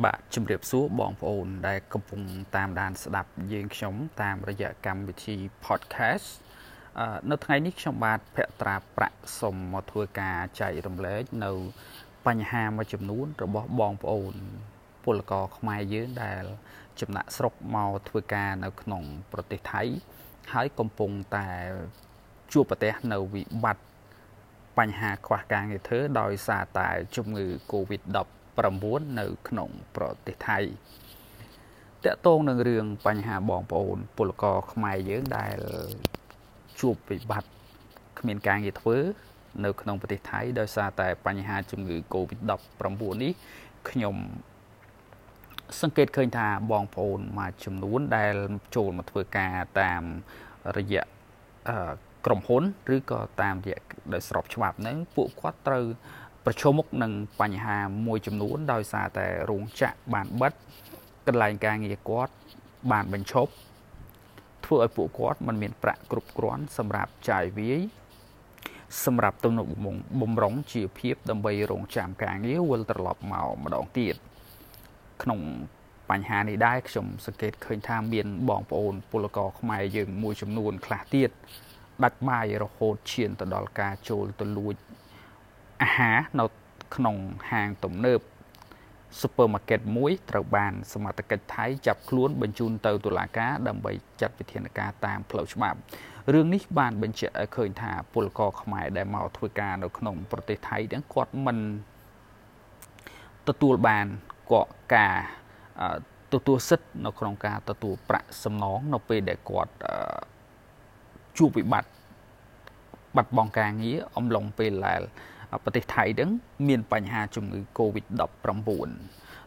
បាទជំរាបសួរបងប្អូន ដែលកំពុងតាមដានស្ដាប់យើងខ្ញុំតាមរយៈកម្មវិធី podcast នៅថ្ងៃនេះខ្ញុំបាទភក្ត្រាប្រាក់សុំមកធ្វើការចែករំលែកនៅ បញ្ហាមួយចំនួន របស់បងប្អូន ពលករខ្មែរយើងដែល ចំណាក់ស្រុកមកធ្វើការនៅក្នុង ប្រទេសថៃ ហើយកំពុងតែជួបប្រទះនៅវិបត្តិបញ្ហាខ្វះការងារធ្វើដោយសារតែជំងឺ Covid-19 9នៅក្នុងប្រទេសថៃតកតងនឹងរឿងបញ្ហាបងប្អូនពលករខ្មែរយើងដែលជួបវិបត្តិគ្មានការងារធ្វើនៅក្នុងប្រទេសថៃដោយសារតែបញ្ហាជំងឺ Covid-19 នេះខ្ញុំសង្កេតឃើញថាបងប្អូនមួយចំនួនដែលចូលមកធ្វើការតាមរយៈក្រុមហ៊ុន ឬក៏តាមរយៈដោយស្របច្បាប់ហ្នឹងពួកគាត់ត្រូវ ប្រឈមមុខនឹងបញ្ហាមួយចំនួន ដោយសារតែរោងចក្របានបិទកន្លែងការងារគាត់បានបញ្ឈប់ធ្វើឲ្យពួកគាត់មិនមានប្រាក់គ្រប់គ្រាន់សម្រាប់ចាយវាយសម្រាប់ទំនុកបំរុងជាភាពដើម្បីរងចាំការងារវិលត្រឡប់មកម្ដងទៀតក្នុងបញ្ហានេះដែរខ្ញុំសង្កេតឃើញថាមានបងប្អូនពលករខ្មែរយើងមួយចំនួនខ្លះទៀតដាច់បាយរហូតឈានទៅដល់ការចូលទៅលួច អាហារនៅក្នុងហាងទំនើប supermarket មួយត្រូវបានសមត្ថកិច្ចថៃចាប់ខ្លួនបញ្ជូនទៅតុលាការដើម្បីចាត់វិធានការតាមផ្លូវច្បាប់រឿងនេះបានបញ្ជាក់ឲ្យឃើញថាពលករខ្មែរដែលមកធ្វើការនៅក្នុងប្រទេសថៃទាំងគាត់មិនទទួលបានគក់ការទទួលសិទ្ធិនៅក្នុងការទទួលប្រាក់សំណងនៅពេលដែលគាត់ជួបវិបត្តិបាត់បង់ការងារអំឡុងពេលដែល ប្រទេសថៃនឹងមានបញ្ហាជំងឺ Covid-19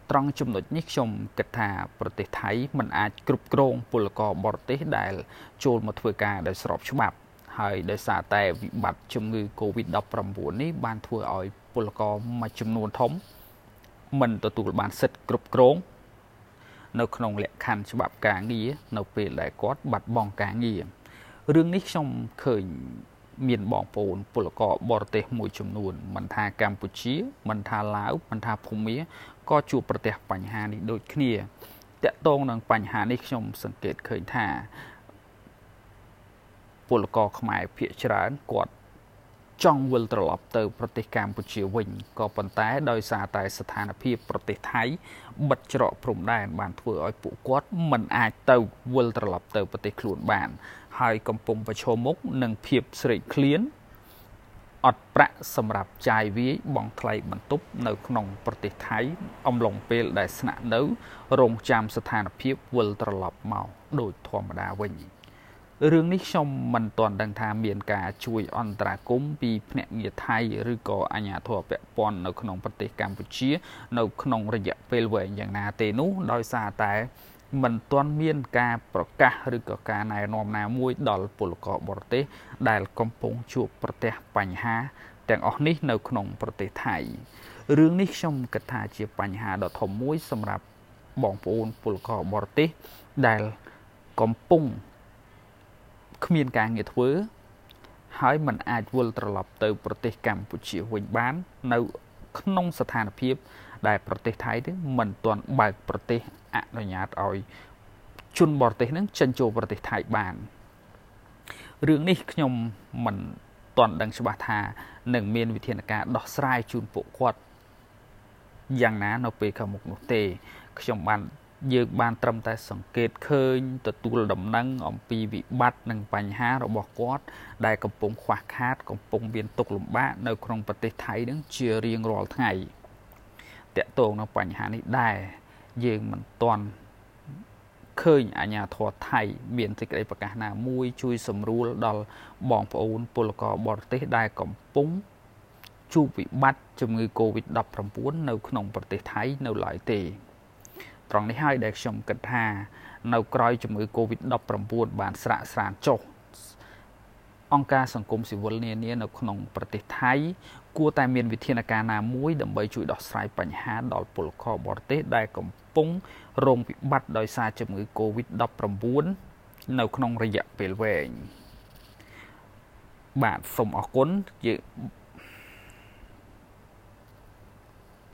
ត្រង់ចំណុចនេះខ្ញុំគិតថាប្រទេសថៃមិនអាចគ្រប់គ្រងពលករបរទេសដែល ចូលមកធ្វើការដោយស្របច្បាប់ហើយដោយសារតែវិបត្តិជំងឺ Covid-19 នេះបានធ្វើឲ្យពលករមួយចំនួនធំមិនទទួលបានសិទ្ធិគ្រប់គ្រងនៅក្នុងលក្ខខណ្ឌច្បាប់ការងារនៅពេលដែលគាត់បាត់បង់ការងាររឿងនេះខ្ញុំឃើញ មានបងប្អូនពលករបរទេសមួយចំនួនមិនថាកម្ពុជាមិនថាឡាវមិនថាភូមាក៏ជួបប្រទះបញ្ហានេះដូចគ្នាតកតងនឹងបញ្ហានេះខ្ញុំសង្កេតឃើញថាពលករខ្មែរភាគច្រើនគាត់ ចង់វិលត្រឡប់ទៅប្រទេសកម្ពុជាវិញក៏ប៉ុន្តែដោយសារតែស្ថានភាពប្រទេសថៃបិទច្រកព្រំដែនបានធ្វើឲ្យពួកគាត់មិនអាចទៅវិលត្រឡប់ទៅប្រទេសខ្លួនបាន ហើយកំពុងប្រឈមមុខនឹងភាពស្រេកឃ្លានអត់ប្រាក់សម្រាប់ចាយវាយបង់ថ្លៃបន្ទប់នៅក្នុងប្រទេសថៃ អំឡុងពេលដែលស្នាក់នៅរងចាំស្ថានភាពវិលត្រឡប់មកដូចធម្មតាវិញ រឿងនេះខ្ញុំមិនទាន់ដឹងថាមានការជួយអន្តរាគមពីភ្នាក់ងារថៃឬក៏អាជ្ញាធរពាក់ព័ន្ធនៅក្នុងប្រទេសកម្ពុជា នៅក្នុងរយៈពេលវែងយ៉ាងណាទេនោះដោយសារតែមិនទាន់មានការប្រកាសឬក៏ការណែនាំណាមួយដល់ពលករបរទេស ដែលកំពុងជួបប្រទះបញ្ហា ទាំងអស់នេះនៅក្នុងប្រទេសថៃរឿងនេះខ្ញុំគិតថាជាបញ្ហាដ៏ធំមួយសម្រាប់បងប្អូនពលករបរទេសដែលកំពុង គ្មានការងារធ្វើ ហើយมันអាចវិលត្រឡប់ទៅ ប្រទេសកម្ពុជាវិញបាន នៅ ក្នុងស្ថានភាព ដែលប្រទេសថៃនេះមិនទាន់បើកប្រទេសអនុញ្ញាតឲ្យជនបរទេសនឹងចិញ្ចោប្រទេសថៃបានរឿងនេះខ្ញុំមិនទាន់ដឹងច្បាស់ថានឹងមានវិធានការដោះស្រាយជូនពួកគាត់យ៉ាងណានៅពេលខាងមុខនោះទេ ខ្ញុំបាន យើងបានត្រឹមតែសង្កេតឃើញទទួលដំណឹងអំពីវិបត្តិនិងបញ្ហារបស់គាត់ ដែលកំពុងខ្វះខាត កំពុងមានទុក្ខលំបាកនៅក្នុងប្រទេសថៃនឹងជារៀងរាល់ថ្ងៃតកតងនឹងបញ្ហានេះដែរយើងមិនទាន់ឃើញអាជ្ញាធរថៃ មានសេចក្តីប្រកាសណាមួយជួយសម្រួលដល់បងប្អូនពលករបរទេសដែលកំពុងជួបវិបត្តិជំងឺ Covid-19 នៅក្នុងប្រទេសថៃនៅឡើយទេ ត្រង់នេះហើយដែលខ្ញុំគិតថា នៅក្រោយជំងឺ Covid-19 បានស្រាក់ស្រានចុះអង្គការសង្គមស៊ីវិលនានានៅក្នុងប្រទេសថៃគួរតែមានវិធានការណាមួយដើម្បីជួយដោះស្រាយបញ្ហាដល់ពលករបរទេសដែលកំពុងរងវិបត្តិដោយសារជំងឺ Covid-19 នៅក្នុងរយៈពេលវែងបាទសូមអរគុណយើង